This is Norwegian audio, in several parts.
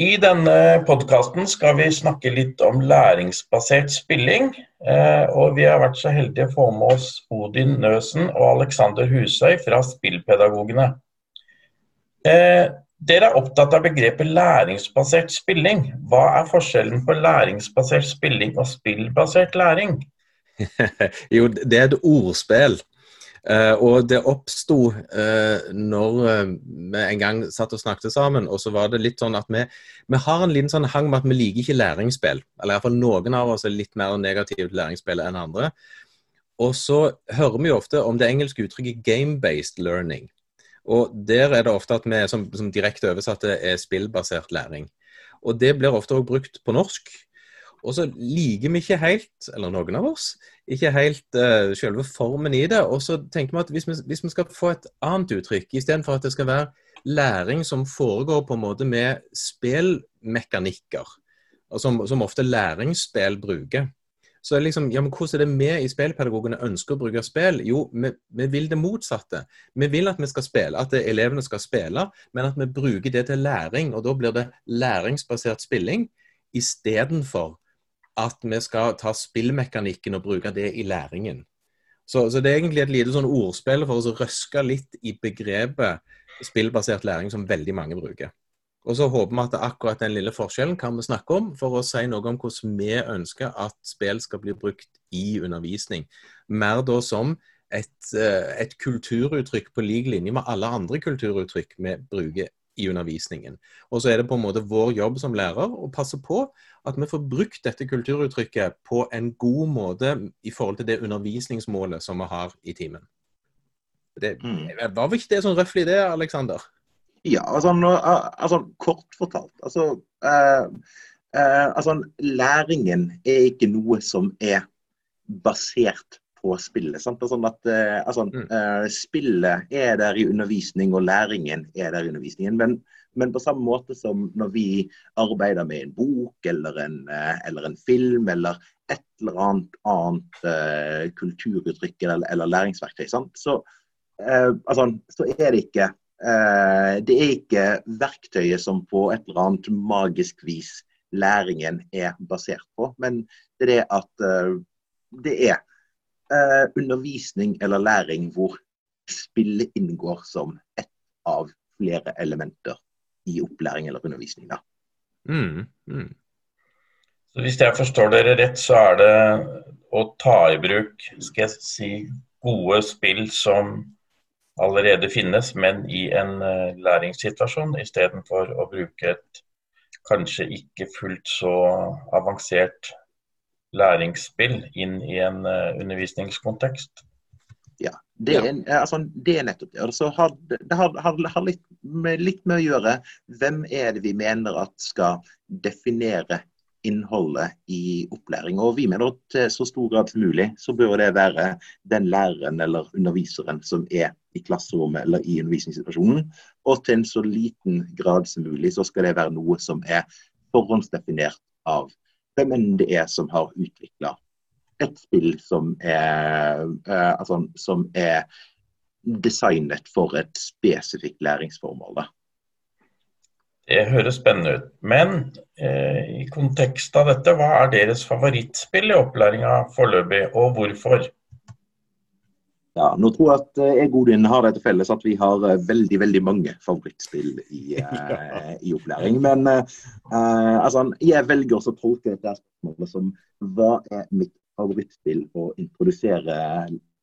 I denne podkasten skal vi snakke litt om læringsbasert spilling. Eh, og vi har vært så heldige å få med oss Odin Nøsen og Alexander Husøy fra Spillpedagogene. Eh, dere er opptatt av begrepet læringsbasert spilling. Hva er forskjellen på læringsbasert spilling og spillbasert læring? jo, det er et ordspill. Uh, og det oppsto uh, når uh, vi en gang satt og snakket sammen, og så var det litt sånn at vi, vi har en liten sånn hang med at vi liker ikke læringsspill. Eller iallfall noen av oss er litt mer negative til læringsspill enn andre. Og så hører vi jo ofte om det engelske uttrykket 'game-based learning'. Og der er det ofte at vi som, som direkte oversatte er spillbasert læring. Og det blir ofte også brukt på norsk. Og så liker vi ikke helt, eller noen av oss, ikke helt uh, selve formen i det. Og så tenker vi at hvis vi, hvis vi skal få et annet uttrykk, istedenfor at det skal være læring som foregår på en måte med spillmekanikker, som, som ofte læringsspill bruker, så er liksom, ja, men hvordan er det vi i spillpedagogene ønsker å bruke spill? Jo, vi, vi, vil det motsatte. Vi vil at vi skal spille, at elevene skal spille, men at vi bruker det til læring. Og da blir det læringsbasert spilling istedenfor at vi skal ta spillmekanikken og bruke det i læringen. Så, så det er egentlig et lite sånn ordspill for å røske litt i begrepet spillbasert læring, som veldig mange bruker. Og så håper vi at akkurat den lille forskjellen kan vi snakke om, for å si noe om hvordan vi ønsker at spill skal bli brukt i undervisning. Mer da som et, eh, et kulturuttrykk på lik linje med alle andre kulturuttrykk vi bruker i undervisningen. Og så er det på en måte vår jobb som lærer å passe på at vi får brukt dette kulturuttrykket på en god måte i forhold til det undervisningsmålet som vi har i timen. Det, var vel ikke det sånn røftlig det, Aleksander? Ja, altså, altså, kort fortalt. Altså, eh, eh, altså, læringen er ikke noe som er basert på spillet. Sant? Sånn at, uh, altså, uh, spillet er der i undervisning, og læringen er der i undervisningen. Men, men, på samme måte som når vi arbeider med en bok eller en, uh, eller en film eller et eller annet annet kulturuttrykk eller, eller, læringsverktøy, så, altså, så, er det ikke det er ikke verktøyet som på et eller annet magisk vis læringen er basert på, men det er det at det er eh, undervisning eller læring hvor spillet inngår som ett av flere elementer i opplæring eller undervisning. Da. Mm, mm. Så Hvis jeg forstår dere rett, så er det å ta i bruk skal jeg si, gode spill som allerede finnes, men i en uh, læringssituasjon, istedenfor å bruke et kanskje ikke fullt så avansert læringsspill inn i en uh, undervisningskontekst? Ja, det er, altså, det er, nettopp det. Altså, har, det har, har, har litt, med, litt, med, å gjøre hvem er det vi mener at skal definere innholdet i opplæring. Og vi mener at til så stor grad som mulig så bør det være den læreren eller underviseren som er i klasserommet eller i undervisningssituasjonen. Og til en så liten grad som mulig så skal det være noe som er forhåndsdefinert av hvem det er som har utvikla et spill som er, uh, altså, som er designet for et spesifikt læringsformål. Da. Det høres spennende ut. Men eh, i kontekst av dette, hva er deres favorittspill i opplæringa foreløpig, og hvorfor? Ja, nå tror jeg at eh, jeg og Odin har det til felles at vi har eh, veldig veldig mange favorittspill i, uh, i opplæring. Men uh, altså, jeg velger også å tolke dette spørsmålet som hva er mitt favorittspill å introdusere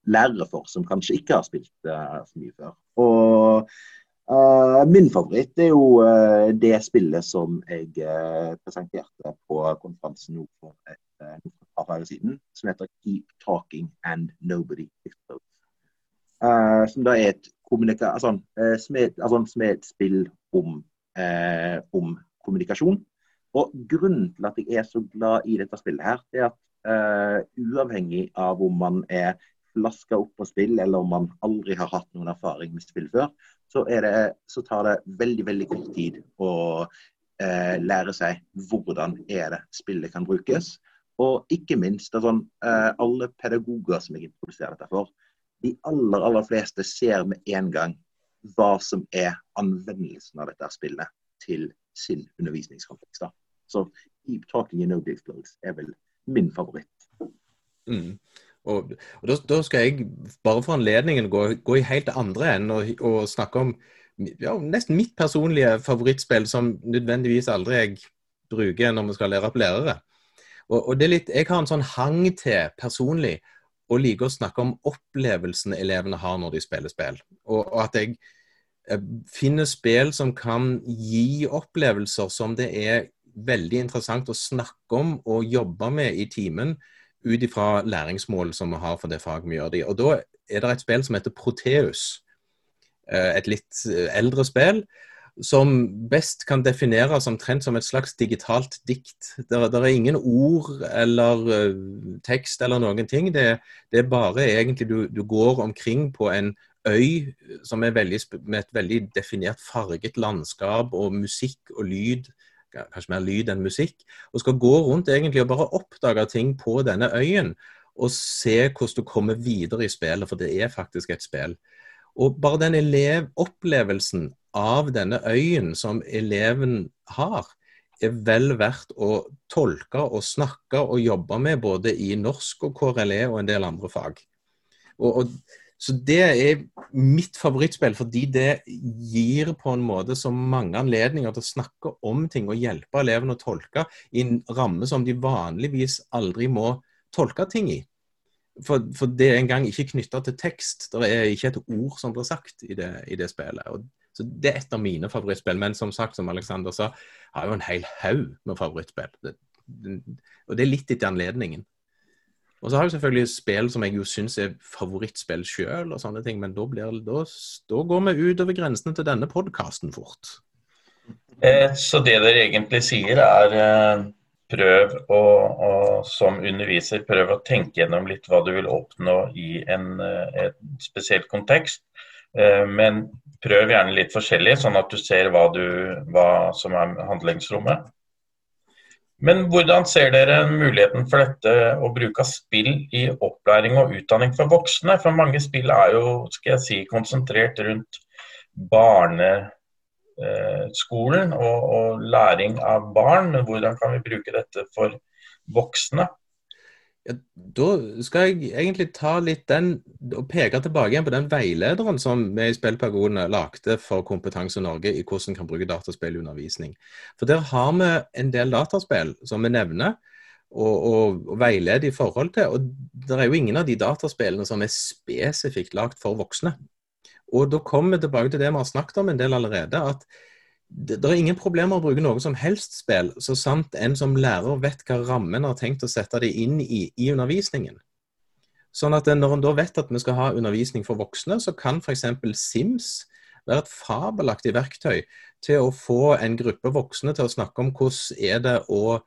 lærere for som kanskje ikke har spilt uh, så mye før. Og min favoritt er jo det spillet som jeg presenterte på konferansen nå for et par dager siden, som heter Keep Talking and Nobody Explodes. Uh, som da er et, altså, uh, er, altså, som er et spill om, uh, om, kommunikasjon. Og Grunnen til at jeg er så glad i dette spillet, her, er at uavhengig av om man er flaska opp på spill, eller om man aldri har hatt noen erfaring med spill før, så, det, så tar det veldig veldig kort tid å lære seg hvordan er det spillet kan brukes. Og ikke minst altså, alle pedagoger som jeg introduserer dette for, de aller, aller fleste ser med en gang hva som er anvendelsen av dette spillet til sin undervisningskontekst. da. Så Keep Talking in Node Explodes er vel min favoritt. Mm. Og, og da, da, skal jeg bare for anledningen gå, gå i helt andre enden og, og, snakke om ja, nesten mitt personlige favorittspill, som nødvendigvis aldri jeg bruker når vi skal lære opp lærere. Og, og det er litt, Jeg har en sånn hang til personlig å like å snakke om opplevelsen elevene har når de spiller spill. Og, og at jeg finner spill som kan gi opplevelser som det er veldig interessant å snakke om og jobbe med i timen ut ifra læringsmål som vi har for det faget vi gjør det i. Og da er det et spill som heter Proteus. Eh, et litt eh, eldre spill som best kan defineres omtrent som et slags digitalt dikt. Det, er ingen ord eller tekst eller noen ting. Det, det er bare egentlig du, du, går omkring på en øy som er veldig, med et veldig definert farget landskap og musikk og lyd kanskje mer lyd enn musikk, og skal gå rundt egentlig og bare oppdage ting på denne øyen. Og se hvordan du kommer videre i spillet, for det er faktisk et spill. Og bare den elevopplevelsen av denne øyen som eleven har, er vel verdt å tolke og snakke og jobbe med både i norsk og KRLE og en del andre fag. Og, og så det er mitt favorittspill, fordi det gir på en måte så mange anledninger til å snakke om ting og hjelpe elevene å tolke i en ramme som de vanligvis aldri må tolke ting i. For, for det er engang ikke knytta til tekst. Det er ikke et ord som blir sagt i det, i det spillet. Og, så Det er et av mine favorittspill. Men som sagt, som Alexander sa, har jeg jo en hel haug med favorittspill. Det, og det er litt etter anledningen. Og så har jeg selvfølgelig spill som jeg jo syns er favorittspill sjøl, og sånne ting, men da, blir, da, da går vi utover grensene til denne podkasten fort. Eh, så det dere egentlig sier er eh, prøv å, å, som underviser prøv å tenke gjennom litt hva du vil oppnå i en, et en spesiell kontekst. Eh, men prøv gjerne litt forskjellig, sånn at du ser hva, du, hva som er handlingsrommet. Men hvordan ser dere muligheten for dette å bruke spill i opplæring og utdanning for voksne? For mange spill er jo skal jeg si, konsentrert rundt barneskolen og, og læring av barn. Men hvordan kan vi bruke dette for voksne? Ja, da skal jeg egentlig ta litt den, og peke tilbake igjen på den veilederen som vi i Spillpedagogene lagde for Kompetanse Norge i hvordan vi kan bruke dataspill i undervisning. For Der har vi en del dataspill som vi nevner og, og, og veileder i forhold til. og Det er jo ingen av de dataspillene som er spesifikt lagd for voksne. Og Da kommer vi tilbake til det vi har snakket om en del allerede. at det, det, er ingen problemer å bruke noe som helst spill, så sant en som lærer vet hva rammen har tenkt å sette det inn i i undervisningen. Sånn at Når en da vet at vi skal ha undervisning for voksne, så kan f.eks. Sims være et fabelaktig verktøy til å få en gruppe voksne til å snakke om hvordan er det å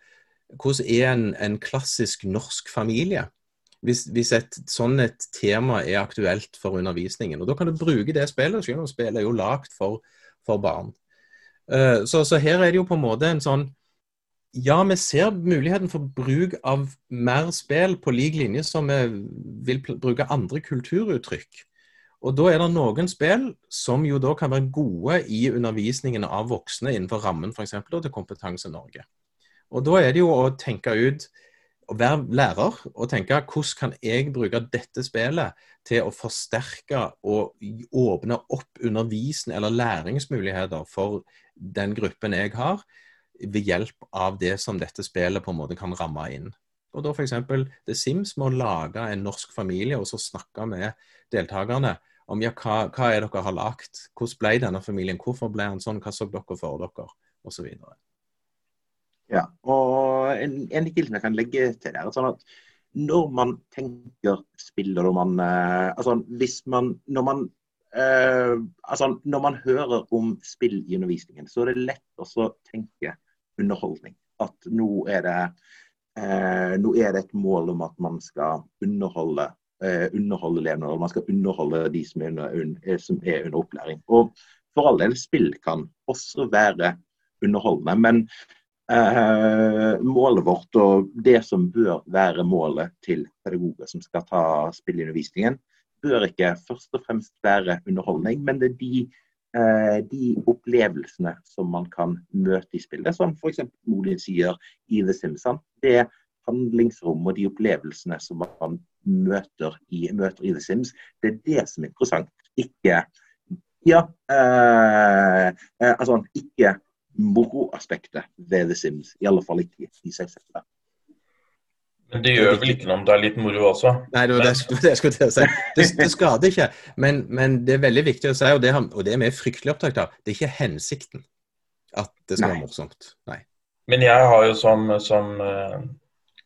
hvordan er en, en klassisk norsk familie. Hvis, hvis, et sånn et tema er aktuelt for undervisningen. Og Da kan du bruke det spillet, selv om spillet er jo lagd for, for barn. Eh, så, så, her er det jo på en måte en sånn Ja, vi ser muligheten for bruk av mer spill på lik linje som vi vil bruke andre kulturuttrykk. Og Da er det noen spill som jo da kan være gode i undervisningen av voksne innenfor rammen f.eks. til Kompetanse Norge. Og Da er det jo å tenke ut å være lærer og tenke hvordan kan jeg bruke dette spillet til å forsterke og åpne opp undervisning eller læringsmuligheter for den gruppen jeg har, ved hjelp av det som dette spillet på en måte kan ramme inn. Og da f.eks. The Sims må lage en norsk familie og så snakke med deltakerne om ja, hva, hva er dere har lagt, hvordan ble denne familien, hvorfor ble han sånn, hva så dere for dere, osv. Ja, og en, en ting som jeg kan legge til der, er sånn at når man tenker spill, og når man, eh, altså hvis man, når man eh, altså Når man hører om spill i undervisningen, så er det lett å tenke underholdning. At nå er det, eh, nå er det et mål om at man skal underholde, eh, underholde elevene, og man skal underholde de som er under, eh, som er under opplæring. Og for all del, spill kan også være underholdende. men Eh, målet vårt og det som bør være målet til pedagoger som skal ta spill i undervisningen, bør ikke først og fremst være underholdning, men det er de eh, de opplevelsene som man kan møte i spillet. Som f.eks. Molin sier i The Simpsons. Det handlingsrom og de opplevelsene som man møter i, møter i The Sims, det er det som er interessant. Ikke ja, eh, eh, altså ikke moroaspektet ved The Sims. I alle fall ikke i seg selv. Men det gjør vel ikke noe om det er litt moro også? Nei, det var det, det jeg skulle til å si. Det, det skader ikke. Men, men, det er veldig viktig å si, og det, og det er vi fryktelig opptatt av, det er ikke hensikten at det skal Nei. være morsomt. Nei. Men jeg har jo som, som uh,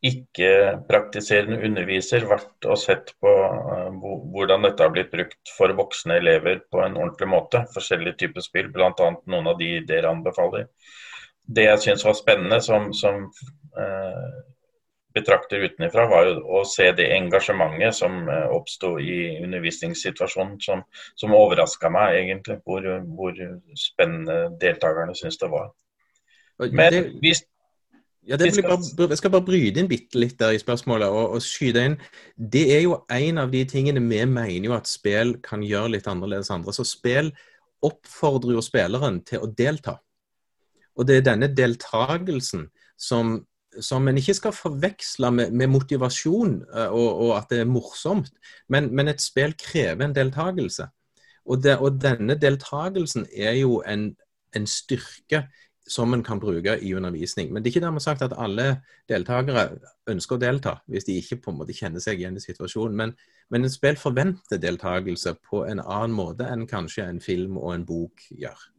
ikke-praktiserende underviser vært og sett på uh, hvordan dette har blitt brukt for voksne elever på en ordentlig måte. Forskjellige typer spill, bl.a. noen av de dere anbefaler. Det jeg syns var spennende som, som uh, betrakter utenfra, var jo å se det engasjementet som eh, oppsto i undervisningssituasjonen, som, som overraska meg egentlig, hvor, hvor, spennende deltakerne syns det var. Men hvis ja. Bare, jeg skal bare bryte inn bitte litt der i spørsmålet og, og, skyte inn. Det er jo en av de tingene vi mener jo at spill kan gjøre litt annerledes andre. Så spill oppfordrer jo spilleren til å delta. Og det er denne deltagelsen som som en ikke skal forveksle med, med motivasjon uh, og, og, at det er morsomt. Men, men et spill krever en deltakelse. Og, det, og denne deltakelsen er jo en, en, styrke som en kan bruke i undervisning. Men det er ikke dermed sagt at alle deltakere ønsker å delta, hvis de ikke på en måte kjenner seg igjen i situasjonen. Men, men et spill forventer deltakelse på en annen måte enn kanskje en film og en bok gjør.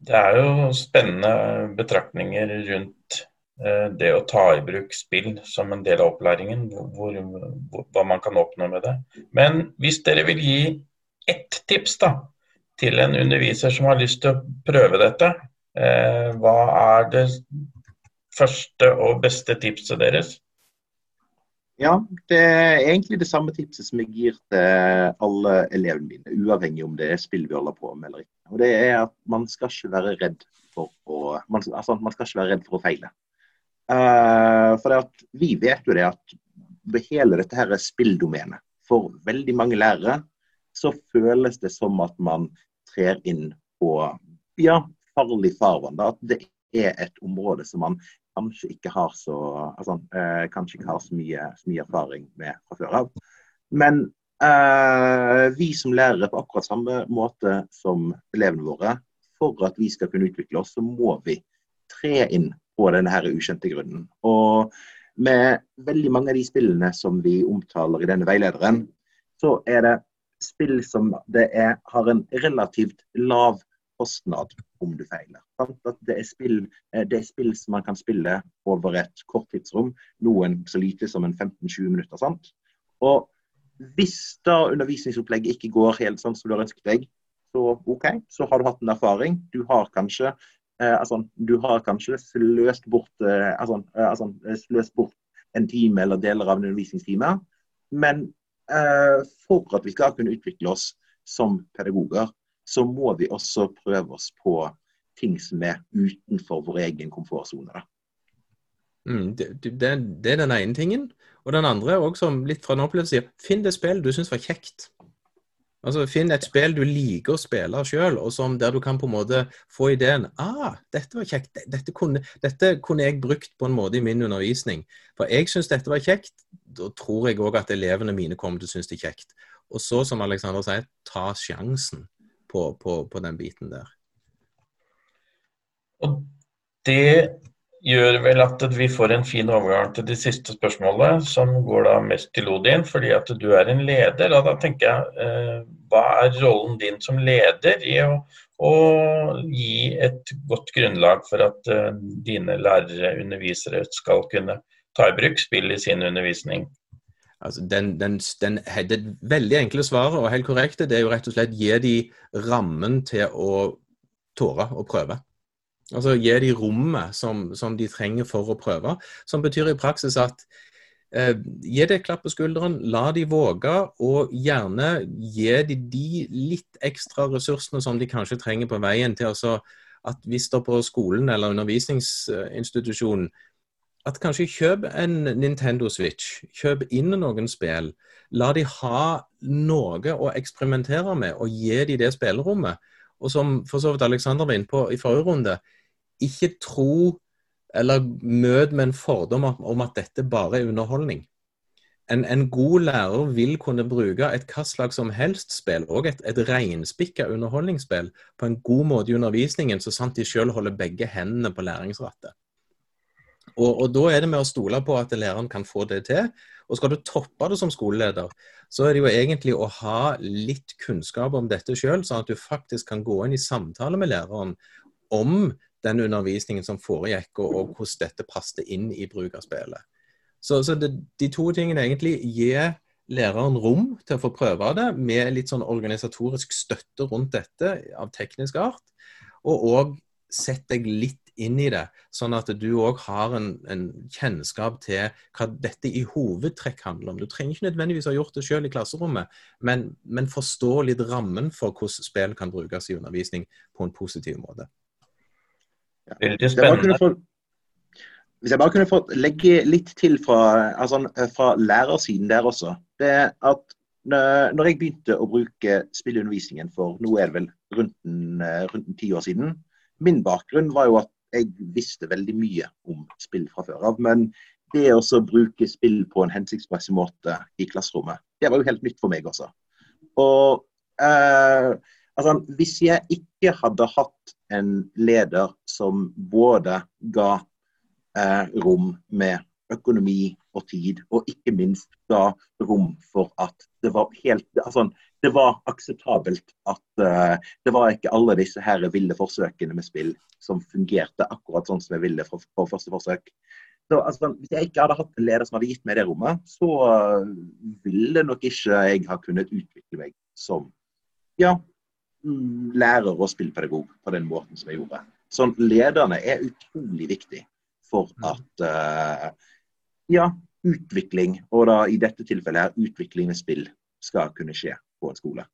Det er jo spennende betraktninger rundt eh, det å ta i bruk spill som en del av opplæringen, hvor, hvor, hva man kan oppnå med det. Men hvis dere vil gi ett tips da, til en underviser som har lyst til å prøve dette, eh, hva er det første og beste tipset deres? Ja, det er egentlig det samme tipset som jeg gir til alle elevene mine, uavhengig om det er spill vi holder på med eller ikke. Og det er at Man skal ikke være redd for å, man, altså, man skal ikke være redd for å feile. Uh, for at vi vet jo det at ved hele dette her spilldomenet, for veldig mange lærere, så føles det som at man trer inn på ja, farlig farvann. At det er et område som man kanskje ikke har så, altså, uh, kanskje ikke har så mye, så mye, erfaring med fra før av. Men eh, vi som lærere på akkurat samme måte som elevene våre, for at vi skal kunne utvikle oss, så må vi tre inn på denne her ukjente grunnen. Og med veldig mange av de spillene som vi omtaler i denne veilederen, så er det spill som det er, har en relativt lav kostnad om du feiler. Det er, spill, eh, det er, spill, som man kan spille over et kort tidsrom, noen så lite som en 15-20 minutter. Sant? Og hvis da undervisningsopplegget ikke går helt sånn som du har ønsket deg, så OK, så har du hatt en erfaring. Du har kanskje, eh, altså, du har kanskje sløst bort, eh, altså, eh, altså, sløst bort en time eller deler av en undervisningstime. Men eh, for at vi skal kunne utvikle oss som pedagoger, så må vi også prøve oss på ting som er utenfor vår egen komfortsone. Mm, det, det, det, er den ene tingen. Og den andre, også litt fra en opplevelse, sier finn det spill du syns var kjekt. Altså Finn et spill du liker å spille sjøl, og som der du kan på en måte få ideen ah, dette var kjekt, dette kunne, dette kunne jeg brukt på en måte i min undervisning. For jeg syns dette var kjekt, da tror jeg òg at elevene mine kommer til å synes det er kjekt. Og så, som Alexander sier, ta sjansen på, på, på den biten der. Og det gjør vel at vi får en fin overgang til de siste spørsmålene, som går da mest til Odin, fordi at du er en leder. Og da tenker jeg, eh, hva er rollen din som leder i å, å gi et godt grunnlag for at uh, dine lærere, undervisere, skal kunne ta i bruk spill i sin undervisning? Altså, den, den, den, det veldig enkle svaret, og helt korrekte, det er jo rett og slett gi de rammen til å tåre å prøve. Altså gi de rommet som, som, de trenger for å prøve. Som betyr i praksis at eh, gi det et klapp på skulderen, la de våge, og gjerne gi de de litt ekstra ressursene som de kanskje trenger på veien til altså at hvis det på skolen eller undervisningsinstitusjonen at kanskje kjøp en Nintendo Switch. Kjøp inn noen spill. La de ha noe å eksperimentere med, og gi de det spillerommet. Og som for så vidt Alexander var inne på i forrige runde, ikke tro eller møt med en fordom om at dette bare er underholdning. En, en god lærer vil kunne bruke et hva slags som helst spill, og et, et reinspikka underholdningsspill, på en god måte i undervisningen, så sant de selv holder begge hendene på læringsrattet. Og, og, Da er det med å stole på at læreren kan få det til. Og Skal du toppe det som skoleleder, så er det jo egentlig å ha litt kunnskap om dette sjøl, sånn at du faktisk kan gå inn i samtale med læreren om den undervisningen som foregikk, og, og hvordan dette passet inn i brukerspillet. Så, så det, de to tingene egentlig gir læreren rom til å få prøve det, med litt sånn organisatorisk støtte rundt dette av teknisk art. Og òg sett deg litt inn i det, sånn at du òg har en, en, kjennskap til hva dette i hovedtrekk handler om. Du trenger ikke nødvendigvis ha gjort det selv i klasserommet, men, men forstå litt rammen for hvordan spill kan brukes i undervisning på en positiv måte. Veldig spennende. Hvis jeg bare kunne fått legge litt til fra, altså, fra lærersiden der også. Det at når jeg begynte å bruke spillundervisningen for nå er det vel rundt en, rundt en ti år siden Min bakgrunn var jo at jeg visste veldig mye om spill fra før av. Men det å bruke spill på en hensiktsmessig måte i klasserommet, det var jo helt nytt for meg også. Og eh, altså, hvis jeg ikke hadde hatt en leder som både ga eh, rom med økonomi og tid, og ikke minst ga rom for at det var helt altså, det var akseptabelt at uh, det var ikke alle disse her ville forsøkene med spill som fungerte akkurat sånn som jeg ville på, på første forsøk. Så altså, Hvis jeg ikke hadde hatt en leder som hadde gitt meg det rommet, så uh, ville nok ikke jeg ha kunnet utvikle meg som ja, lærer og spillpedagog på den måten som jeg gjorde. Så lederne er utrolig viktig for mm. at uh, ja, utvikling, og da i dette tilfellet her utvikling med spill, skal kunne skje på en skole.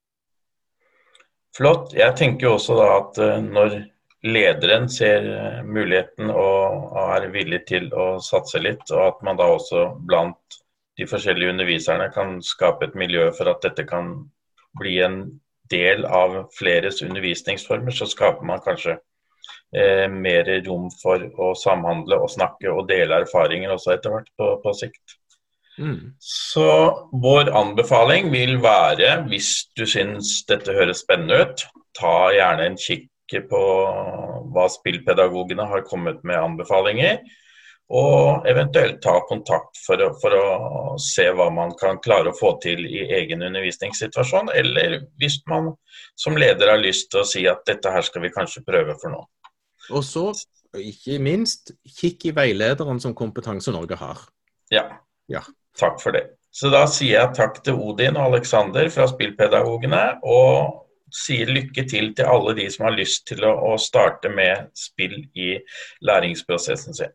Flott. Jeg tenker jo også da at uh, når lederen ser uh, muligheten og, er villig til å satse litt, og at man da også blant de forskjellige underviserne kan skape et miljø for at dette kan bli en del av fleres undervisningsformer, så skaper man kanskje eh, mer rom for å samhandle og snakke og dele erfaringer også etter hvert på, på sikt. Mm. Så vår anbefaling vil være, hvis du syns dette høres spennende ut, ta gjerne en kikk på hva spillpedagogene har kommet med anbefalinger. Og eventuelt ta kontakt for å, for å, se hva man kan klare å få til i egen undervisningssituasjon. Eller hvis man som leder har lyst til å si at dette her skal vi kanskje prøve for nå. Og så, ikke minst, kikk i veilederen som Kompetanse Norge har. Ja. ja. Takk for det. Så da sier jeg takk til Odin og Aleksander fra Spillpedagogene, og sier lykke til til alle de som har lyst til å, å starte med spill i læringsprosessen sin.